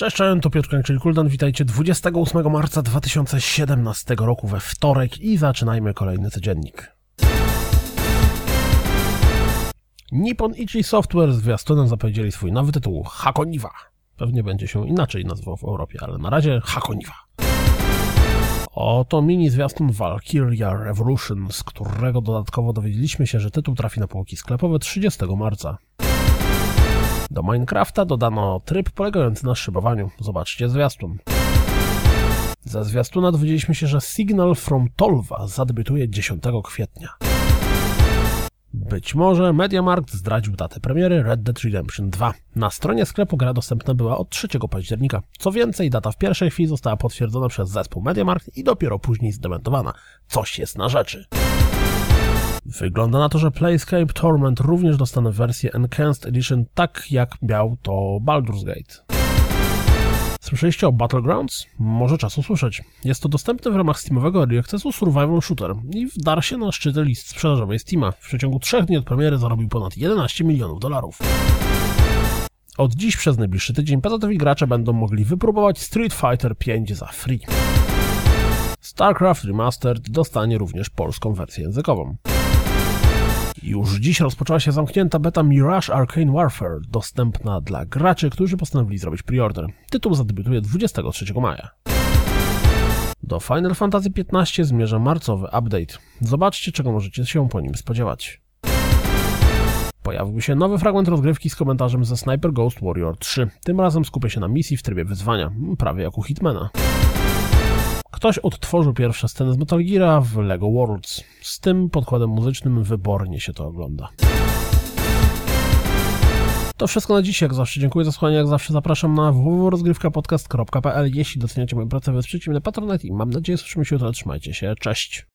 Cześć, cześć, to Piotr Kuldan. Witajcie 28 marca 2017 roku we wtorek i zaczynajmy kolejny codziennik. Nippon Ichi Software zwiastunem zapowiedzieli swój nowy tytuł Hakoniwa. Pewnie będzie się inaczej nazywał w Europie, ale na razie Hakoniwa. Oto mini zwiastun Valkyria Revolution, z którego dodatkowo dowiedzieliśmy się, że tytuł trafi na półki sklepowe 30 marca. Do Minecrafta dodano tryb polegający na szybowaniu. Zobaczcie zwiastun. Ze zwiastuna dowiedzieliśmy się, że Signal from Tolva zadebiutuje 10 kwietnia. Być może MediaMarkt zdradził datę premiery Red Dead Redemption 2. Na stronie sklepu gra dostępna była od 3 października. Co więcej, data w pierwszej chwili została potwierdzona przez zespół MediaMarkt i dopiero później zdementowana. Coś jest na rzeczy. Wygląda na to, że Playscape Torment również dostanę wersję Enhanced Edition, tak jak miał to Baldur's Gate. Słyszeliście o Battlegrounds? Może czas usłyszeć. Jest to dostępny w ramach Steamowego Early Accessu survival shooter i wdarł się na szczyty list sprzedażowej Steama. W przeciągu trzech dni od premiery zarobił ponad 11 milionów dolarów. Od dziś przez najbliższy tydzień pecetowi gracze będą mogli wypróbować Street Fighter 5 za free. StarCraft Remastered dostanie również polską wersję językową. Już dziś rozpoczęła się zamknięta beta Mirage Arcane Warfare, dostępna dla graczy, którzy postanowili zrobić preorder. Tytuł zadebiutuje 23 maja. Do Final Fantasy XV zmierza marcowy update. Zobaczcie, czego możecie się po nim spodziewać. Pojawił się nowy fragment rozgrywki z komentarzem ze Sniper Ghost Warrior 3. Tym razem skupia się na misji w trybie wyzwania, prawie jak u Hitmana. Ktoś odtworzył pierwsze sceny z Metal Gear'a w LEGO Worlds. Z tym podkładem muzycznym wybornie się to ogląda. To wszystko na dziś, jak zawsze. Dziękuję za słuchanie, jak zawsze zapraszam na www.rozgrywkapodcast.pl Jeśli doceniacie moją pracę, wesprzyjcie mnie na Patronite i mam nadzieję, słyszymy się jutro. Trzymajcie się, cześć!